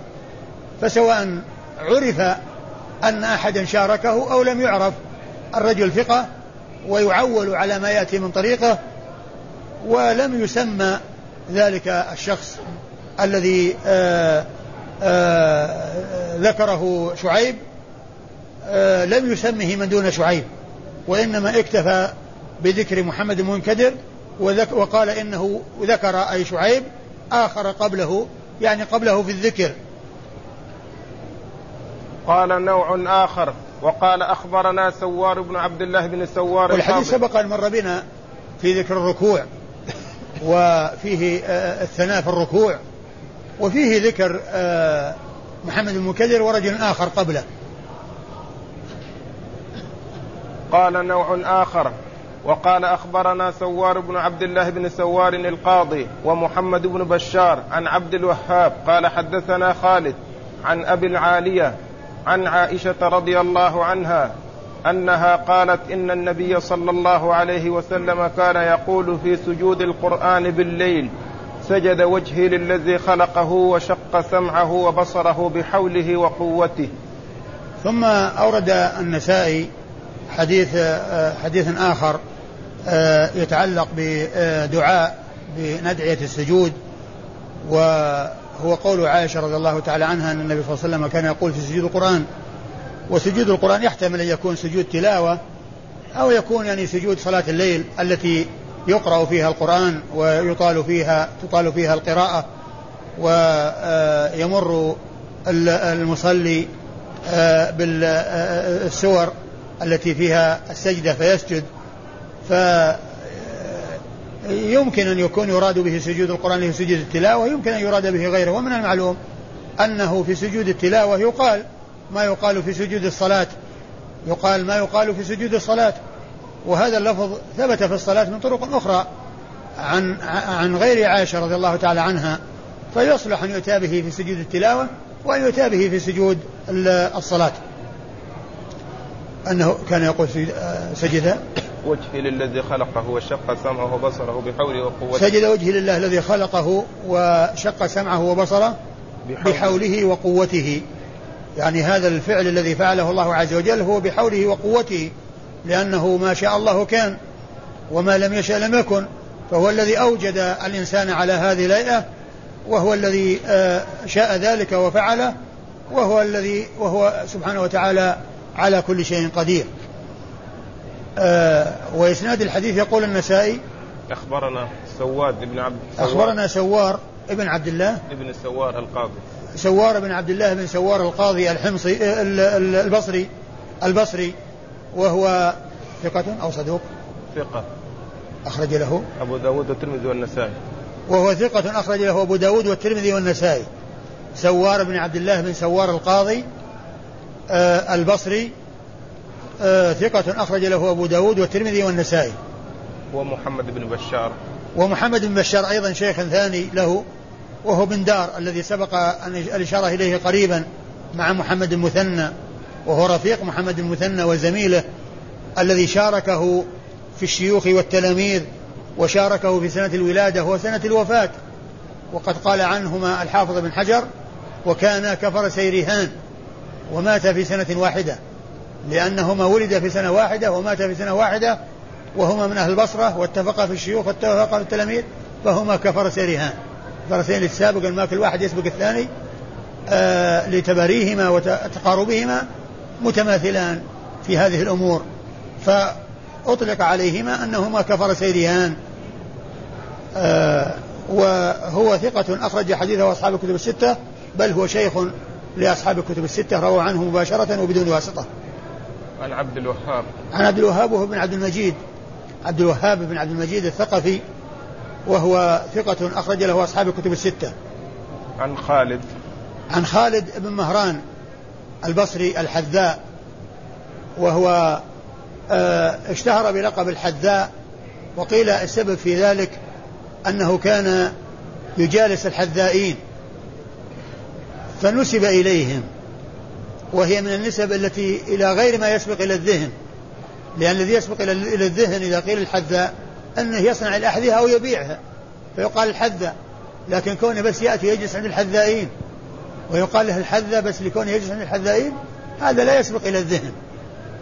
B: فسواء عرف أن أحدا شاركه أو لم يعرف الرجل ثقة ويعول على ما يأتي من طريقه ولم يسمى ذلك الشخص الذي آآ آه، آآ آه، ذكره شعيب آه، لم يسمه من دون شعيب. وإنما اكتفى بذكر محمد المنكدر وقال إنه ذكر أي شعيب آخر قبله يعني قبله في الذكر.
A: قال نوع آخر وقال أخبرنا سوار بن عبد الله بن سوار
B: والحديث سبق أن مر بنا في ذكر الركوع وفيه آه، الثناء في الركوع وفيه ذكر آه، محمد المكدر ورجل آخر قبله.
A: قال نوع آخر وقال أخبرنا سوار بن عبد الله بن سوار القاضي ومحمد بن بشار عن عبد الوهاب قال حدثنا خالد عن أبي العالية عن عائشة رضي الله عنها أنها قالت إن النبي صلى الله عليه وسلم كان يقول في سجود القرآن بالليل سجد وجهي للذي خلقه وشق سمعه وبصره بحوله وقوته.
B: ثم أورد النسائي حديث حديث آخر يتعلق بدعاء بندعية السجود وهو قول عائشة رضي الله تعالى عنها أن النبي صلى الله عليه وسلم كان يقول في سجود القرآن وسجود القرآن يحتمل أن يكون سجود تلاوة أو يكون يعني سجود صلاة الليل التي يقرأ فيها القرآن ويطال فيها تطال فيها القراءة ويمر المصلي آه، بالسور التي فيها السجدة فيسجد ف يمكن أن يكون يراد به سجود القرآن له سجود التلاوة يمكن أن يراد به غيره. ومن المعلوم أنه في سجود التلاوة يقال ما يقال في سجود الصلاة يقال ما يقال في سجود الصلاة. وهذا اللفظ ثبت في الصلاة من طرق أخرى عن عن غير عائشة رضي الله تعالى عنها فيصلح أن يؤتى به في سجود التلاوة وأن يؤتى به في سجود الصلاة. أنه كان يقول سجد.
A: وجهي للذي خلقه وشق سمعه وبصره بحوله وقوته.
B: سجد وجهي لله الذي خلقه وشق سمعه وبصره بحوله. وقوته. يعني هذا الفعل الذي فعله الله عز وجل هو بحوله وقوته لأنه ما شاء الله كان وما لم يشأ لم يكن. فهو الذي أوجد الإنسان على هذه الهيئة وهو الذي آه، شاء ذلك وفعله وهو الذي وهو سبحانه وتعالى على كل شيء قدير. آه، وإسناد الحديث يقول النسائي
A: أخبرنا سواد بن عبد
B: سوار أخبرنا سوار ابن عبد الله.
A: ابن سوار القاضي.
B: سوار بن عبد الله بن سوار القاضي الحمصي البصري البصري وهو ثقة أو صدوق.
A: ثقة.
B: أخرج له.
A: أبو داود والترمذي والنسائي.
B: وهو ثقة أخرج له أبو داود والترمذي والنسائي. سوار بن عبد الله بن سوار القاضي آه البصري آه ثقة أخرج له أبو داود والترمذي والنسائي.
A: ومحمد بن بشار.
B: ومحمد بن بشار أيضا شيخ ثاني له وهو بندار الذي سبق أن الإشارة إليه قريبا مع محمد المثنى وهو رفيق محمد المثنى وزميله الذي شاركه في الشيوخ والتلاميذ وشاركه في سنة الولادة وسنة الوفاة. وقد قال عنهما الحافظ بن حجر وكان كفر سيرهان. ومات في سنة واحدة. لأنهما ولد في سنة واحدة ومات في سنة واحدة وهما من أهل البصرة واتفقا في الشيوخ واتفقا في التلاميذ فهما كفر سيرهان الفرسين السابق ما كل واحد يسبق الثاني. آه لتباريهما وتقاربهما متماثلان في هذه الأمور. فأطلق عليهما أنهما كفر سيريان آه وهو ثقة أخرج حديثه أصحاب الكتب الستة بل هو شيخ لأصحاب الكتب الستة روى عنه مباشرة وبدون واسطة.
A: عن عبد الوهاب.
B: عن عبد الوهاب وهو بن عبد المجيد. عبد الوهاب بن عبد المجيد الثقفي وهو ثقة أخرج له أصحاب الكتب الستة.
A: عن خالد.
B: عن خالد بن مهران البصري الحذاء وهو آه، اشتهر بلقب الحذاء وقيل السبب في ذلك أنه كان يجالس الحذائين. فنسب إليهم وهي من النسب التي إلى غير ما يسبق إلى الذهن لأن الذي يسبق إلى الذهن إذا قيل الحذاء أنه يصنع الأحذية أو يبيعها فيقال الحذاء لكن كونه بس يأتي يجلس عند الحذائين ويقال له الحذاء بس لكونه يجلس عند الحذائين هذا لا يسبق إلى الذهن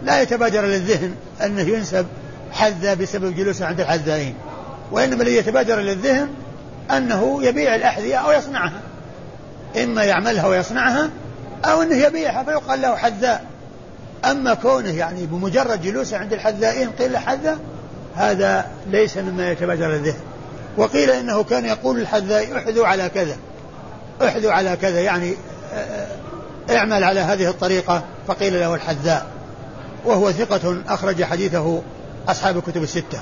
B: لا يتبادر إلى الذهن أنه ينسب حذاء بسبب جلوسه عند الحذائين وإنما الذي يتبادر إلى الذهن أنه يبيع الأحذية أو يصنعها. إما يعملها ويصنعها أو أنه يبيعها فيقال له حذاء. أما كونه يعني بمجرد جلوسه عند الحذائين قيل له حذاء هذا ليس مما يتبادر الذهن. وقيل إنه كان يقول الحذاء احذوا على كذا احذوا على كذا يعني آه، اعمل على هذه الطريقة فقيل له الحذاء. وهو ثقة أخرج حديثه أصحاب الكتب الستة.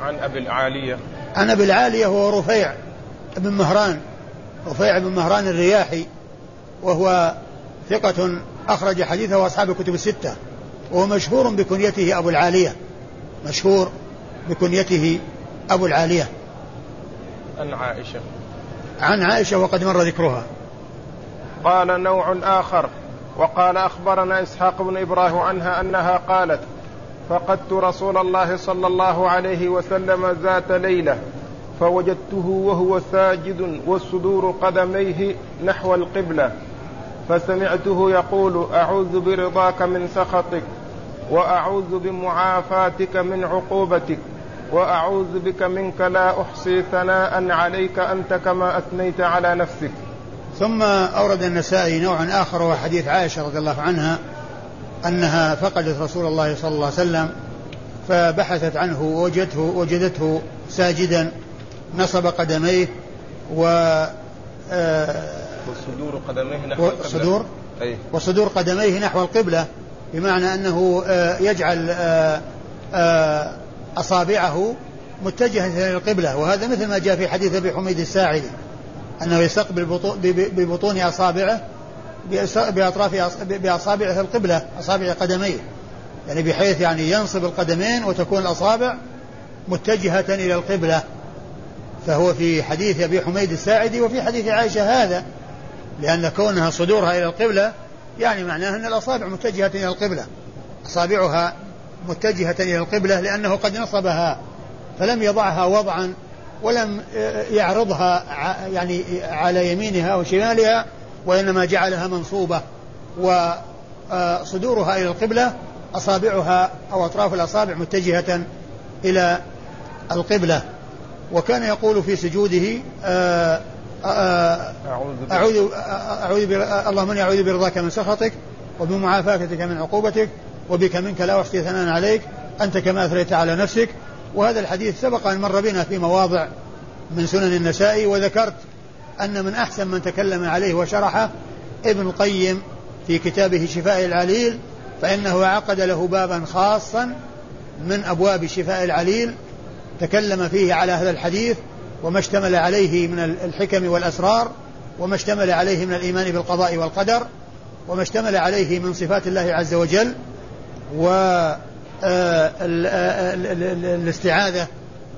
A: عن أبي العالية.
B: عن أبي العالية وهو رفيع بن مهران. رفيع بن مهران الرياحي وهو ثقة أخرج حديثه أصحاب الكتب الستة وهو مشهور بكنيته أبو العالية مشهور بكنيته أبو العالية.
A: عن عائشة.
B: عن عائشة وقد مر ذكرها.
A: قال نوع آخر وقال أخبرنا إسحاق بن إبراهيم عنها أنها قالت فقدت رسول الله صلى الله عليه وسلم ذات ليلة فوجدته وهو ساجد والصدور قدميه نحو القبلة فسمعته يقول أعوذ برضاك من سخطك وأعوذ بمعافاتك من عقوبتك وأعوذ بك منك لا أحصي ثناء عليك أنت كما أثنيت على نفسك.
B: ثم أورد النسائي نوعا آخر وهو حديث عائشة رضي الله عنها أنها فقدت رسول الله صلى الله عليه وسلم فبحثت عنه وجدته وجدته ساجدا نصب قدميه و
A: وصدور قدميه نحو
B: وصدور أي. وصدور قدميه نحو القبلة بمعنى أنه آه، يجعل آه، آه، أصابعه متجهة إلى القبلة. وهذا مثل ما جاء في حديث أبي حميد الساعدي أنه يستقبل ببطون أصابعه بأطراف بأصابعه القبلة أصابع قدميه. يعني بحيث يعني ينصب القدمين وتكون الأصابع متجهة إلى القبلة. فهو في حديث أبي حميد الساعدي وفي حديث عائشة هذا لأن كونها صدورها إلى القبلة يعني معناه أن الأصابع متجهة إلى القبلة. أصابعها متجهة إلى القبلة لأنه قد نصبها فلم يضعها وضعا ولم يعرضها يعني على يمينها وشمالها وإنما جعلها منصوبة. وصدورها إلى القبلة أصابعها أو أطراف الأصابع متجهة إلى القبلة. وكان يقول في سجوده آآ آآ أعوذ أعوذ اللهم إني أعوذ برضاك من سخطك وبمعافاتك من عقوبتك وبك منك لا أحصي ثناء عليك أنت كما أثريت على نفسك. وهذا الحديث سبق أن مر بنا في مواضع من سنن النسائي وذكرت أن من أحسن من تكلم عليه وشرحه ابن القيم في كتابه شفاء العليل فإنه عقد له بابا خاصا من أبواب شفاء العليل. تكلم فيه على هذا الحديث وما اشتمل عليه من الحكم والأسرار وما اشتمل عليه من الإيمان بالقضاء والقدر وما اشتمل عليه من صفات الله عز وجل و آه، الاستعاذة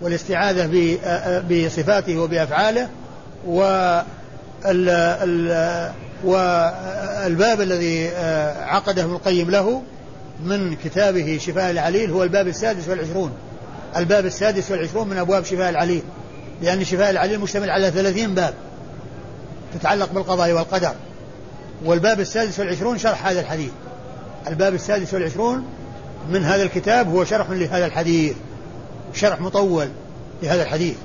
B: والاستعاذة آه، بصفاته وبأفعاله والباب الذي آه، عقده ابن القيم له من كتابه شفاء العليل هو الباب السادس والعشرون. الباب السادس والعشرون من أبواب شفاء العليل لأن شفاء العليل مشتمل على ثلاثين باب تتعلق بالقضاء والقدر. والباب السادس والعشرون شرح هذا الحديث. الباب السادس والعشرون من هذا الكتاب هو شرح لهذا الحديث. شرح مطول لهذا الحديث.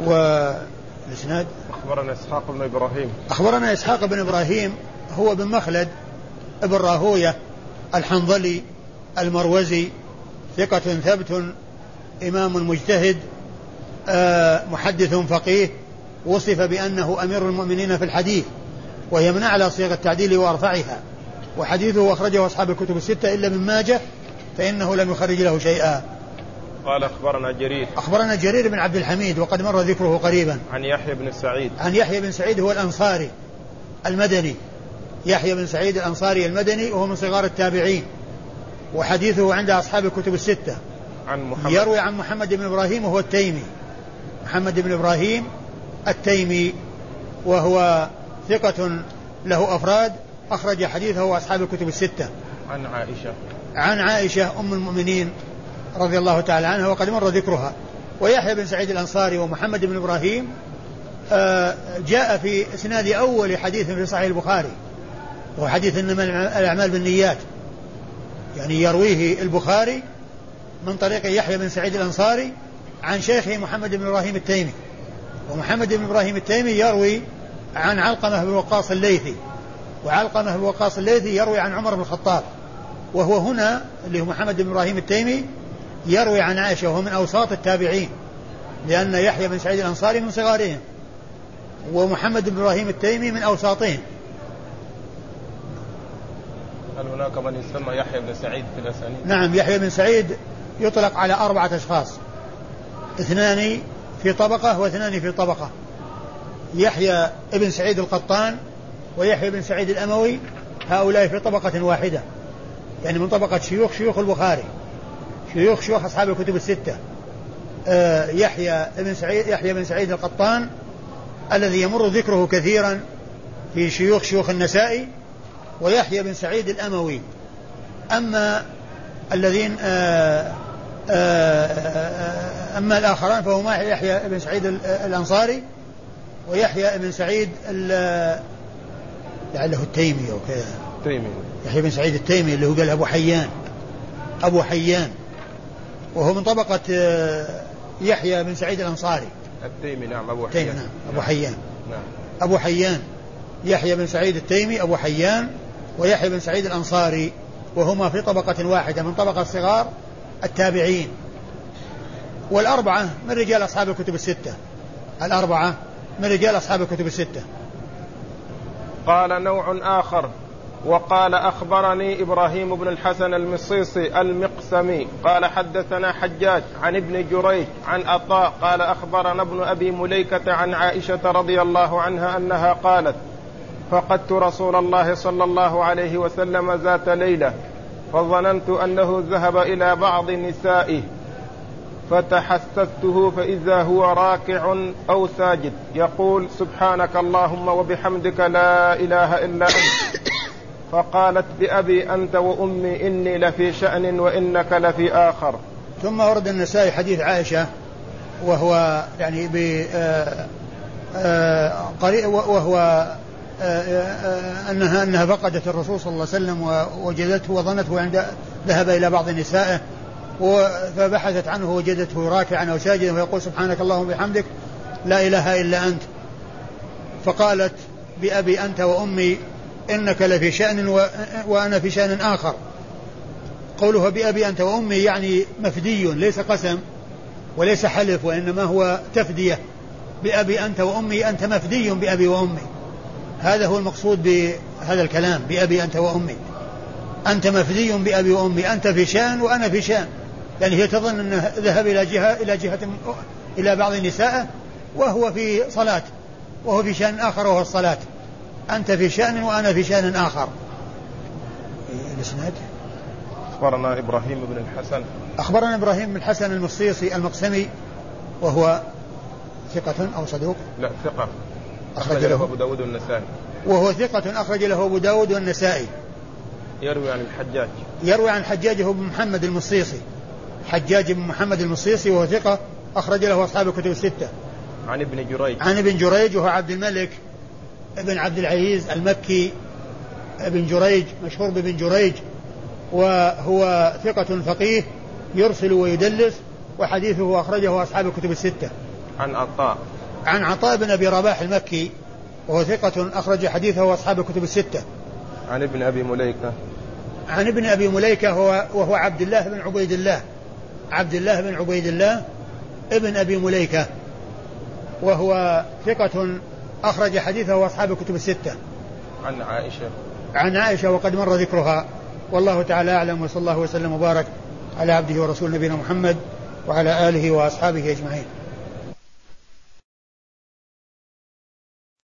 B: والاسناد
A: أخبرنا إسحاق بن إبراهيم.
B: أخبرنا إسحاق بن إبراهيم هو بن مخلد ابن راهوية الحنظلي المروزي ثقة ثبت إمام مجتهد آه، محدث فقيه وصف بأنه أمير المؤمنين في الحديث وهي من أعلى صيغ التعديل وأرفعها. وحديثه أخرجه أصحاب الكتب الستة إلا من ماجه فإنه لم يخرج له شيئا.
A: قال أخبرنا جرير.
B: أخبرنا جرير بن عبد الحميد وقد مر ذكره قريبا.
A: عن يحيى بن سعيد.
B: عن يحيى بن سعيد هو الأنصاري المدني. يحيى بن سعيد الأنصاري المدني وهو من صغار التابعين. وحديثه عند أصحاب الكتب الستة.
A: عن محمد.
B: يروي عن محمد بن إبراهيم وهو التيمي. محمد بن إبراهيم التيمي وهو ثقة له أفراد أخرج حديثه أصحاب الكتب الستة.
A: عن عائشة.
B: عن عائشة أم المؤمنين رضي الله تعالى عنها وقد مر ذكرها. ويحيى بن سعيد الأنصاري ومحمد بن إبراهيم آه، جاء في إسناد أول حديث في صحيح البخاري وهو حديث إنما الأعمال بالنيات. يعني يرويه البخاري من طريق يحيى بن سعيد الأنصاري عن شيخه محمد بن إبراهيم التيمي. ومحمد بن إبراهيم التيمي يروي عن علقمة بن وقاص الليثي. وعلقمة بن وقاص الليثي يروي عن عمر بن الخطاب. وهو هنا اللي هو محمد بن إبراهيم التيمي يروي عن عائشة وهو من أوساط التابعين لأن يحيى بن سعيد الأنصاري من صغارهم ومحمد بن إبراهيم التيمي من أوساطهم.
A: هل هناك من يسمى يحيى بن سعيد في الأسانيد؟
B: نعم يحيى بن سعيد يطلق على أربعة أشخاص. اثنان في طبقة واثنان في طبقة. يحيى بن سعيد القطان ويحيى بن سعيد الأموي هؤلاء في طبقة واحدة. يعني من طبقة شيوخ شيوخ البخاري. شيوخ شيوخ أصحاب الكتب الستة. آه يحيى بن سعيد يحيى بن سعيد القطان الذي يمر ذكره كثيرا في شيوخ شيوخ النسائي ويحيى بن سعيد الأموي. أما الذين آآ آه، آآ آه، أما الآخران فهما يحيى بن سعيد الأنصاري ويحيى بن سعيد لعله التيمي أو كذا.
A: التيمي
B: يحيى بن سعيد التيمي اللي هو قال أبو حيان. أبو حيان. وهو من طبقة آه، يحيى بن سعيد الأنصاري.
A: التيمي نعم أبو حيان.
B: نعم أبو حيان.
A: نعم.
B: أبو حيان. يحيى بن سعيد التيمي أبو حيان. ويحيى بن سعيد الأنصاري وهما في طبقة واحدة من طبقة صغار التابعين. والأربعة من رجال أصحاب الكتب الستة. الأربعة من رجال أصحاب الكتب الستة.
A: قال نوع آخر. وقال أخبرني إبراهيم بن الحسن المصيصي المقسمي. قال حدثنا حجاج عن ابن جريج عن عطاء قال أخبرنا ابن أبي مليكة عن عائشة رضي الله عنها أنها قالت فقدت رسول الله صلى الله عليه وسلم ذات ليلة فظننت أنه ذهب إلى بعض نسائه فتحسسته فإذا هو راكع أو ساجد يقول سبحانك اللهم وبحمدك لا إله إلا أنت. فقالت بأبي أنت وأمي إني لفي شأن وإنك لفي آخر.
B: ثم ورد النسائي حديث عائشة وهو يعني ب آه، آه، وهو آه، انها أنها فقدت الرسول صلى الله عليه وسلم ووجدته وظنته عند ذهب إلى بعض نسائه فبحثت عنه وجدته راكعا أو ساجدا ويقول سبحانك اللهم وبحمدك لا إله إلا أنت. فقالت بأبي أنت وأمي إنك لفي شأن وأنا في شأن آخر. قوله بأبي أنت وأمي يعني مفدي ليس قسم وليس حلف وإنما هو تفدية. بأبي أنت وأمي أنت مفدي بأبي وأمي. هذا هو المقصود بهذا الكلام بأبي أنت وأمي. أنت مفدي بأبي وأمي أنت في شأن وأنا في شأن. يعني هي تظن أنه ذهب إلى جهة إلى جهة إلى بعض نسائه وهو في صلاة وهو في شأن آخر وهو الصلاة. أنت في شأن وأنا في شأن آخر. الإسناد؟
A: أخبرنا إبراهيم بن الحسن.
B: أخبرنا إبراهيم بن الحسن المصيصي المقسمي وهو ثقة أو صدوق؟
A: لا ثقة. أخرج له أبو داود والنسائي.
B: وهو ثقة أخرج له أبو داود والنسائي.
A: يروي عن الحجاج.
B: يروي عن الحجاج هو بن محمد المصيصي. حجاج بن محمد المصيصي وهو ثقة أخرج له أصحاب الكتب الستة.
A: عن ابن جريج.
B: عن ابن جريج وهو عبد الملك ابن عبد العزيز المكي. ابن جريج مشهور بابن جريج. وهو ثقة فقيه يرسل ويدلس وحديثه أخرجه أصحاب الكتب الستة.
A: عن عطاء.
B: عن عطاء بن أبي رباح المكي وهو ثقة أخرج حديثه أصحاب الكتب الستة.
A: عن ابن أبي مليكة.
B: عن ابن أبي مليكة هو وهو عبد الله بن عبيد الله. عبد الله بن عبيد الله ابن أبي مليكة وهو ثقة أخرج حديثه أصحاب الكتب الستة.
A: عن عائشة.
B: عن عائشة وقد مر ذكرها. والله تعالى أعلم وصلى الله وسلم وبارك على عبده ورسول نبينا محمد وعلى آله وأصحابه أجمعين.